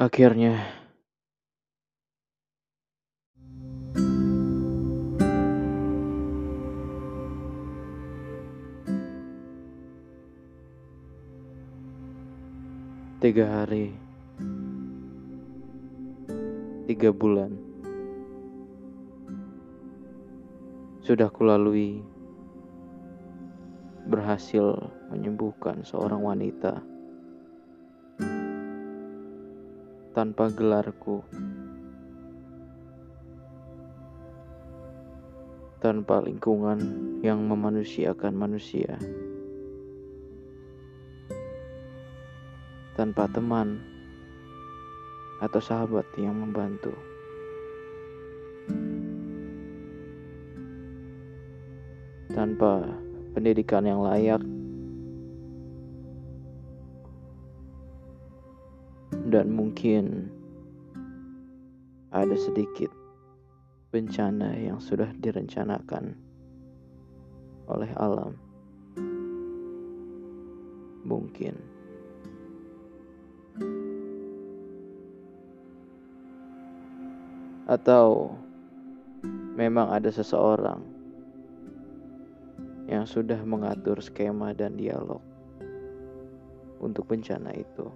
Akhirnya, tiga hari, tiga bulan. Sudah kulalui. Berhasil menyembuhkan seorang wanita tanpa gelarku, tanpa lingkungan yang memanusiakan manusia, tanpa teman atau sahabat yang membantu. Tanpa pendidikan yang layak dan mungkin ada sedikit bencana yang sudah direncanakan oleh alam. Mungkin atau memang ada seseorang yang sudah mengatur skema dan dialog untuk bencana itu.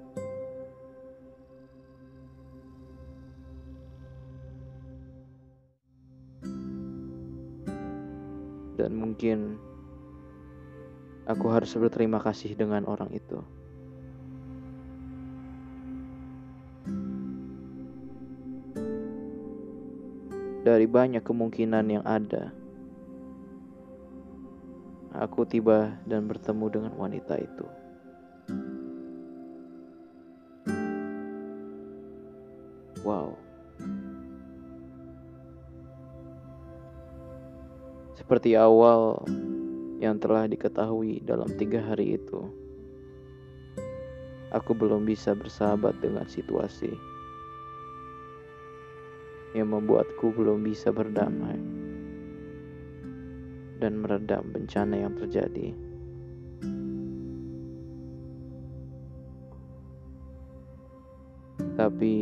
Dan mungkin aku harus berterima kasih dengan orang itu. Dari banyak kemungkinan yang ada, aku tiba dan bertemu dengan wanita itu. Wow. Seperti awal yang telah diketahui dalam tiga hari itu, aku belum bisa bersahabat dengan situasi yang membuatku belum bisa berdamai dan meredam bencana yang terjadi. Tapi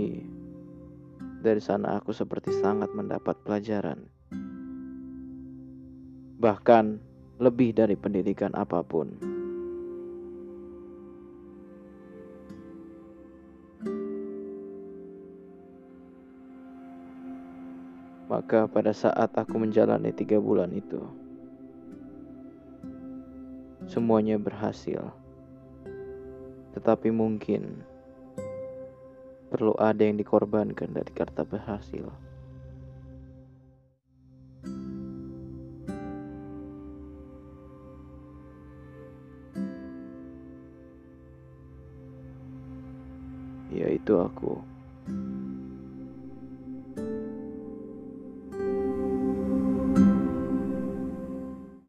dari sana aku seperti sangat mendapat pelajaran. Bahkan lebih dari pendidikan apa pun. Maka pada saat aku menjalani tiga bulan itu, semuanya berhasil. Tetapi mungkin perlu ada yang dikorbankan dari kata berhasil. Yaitu aku.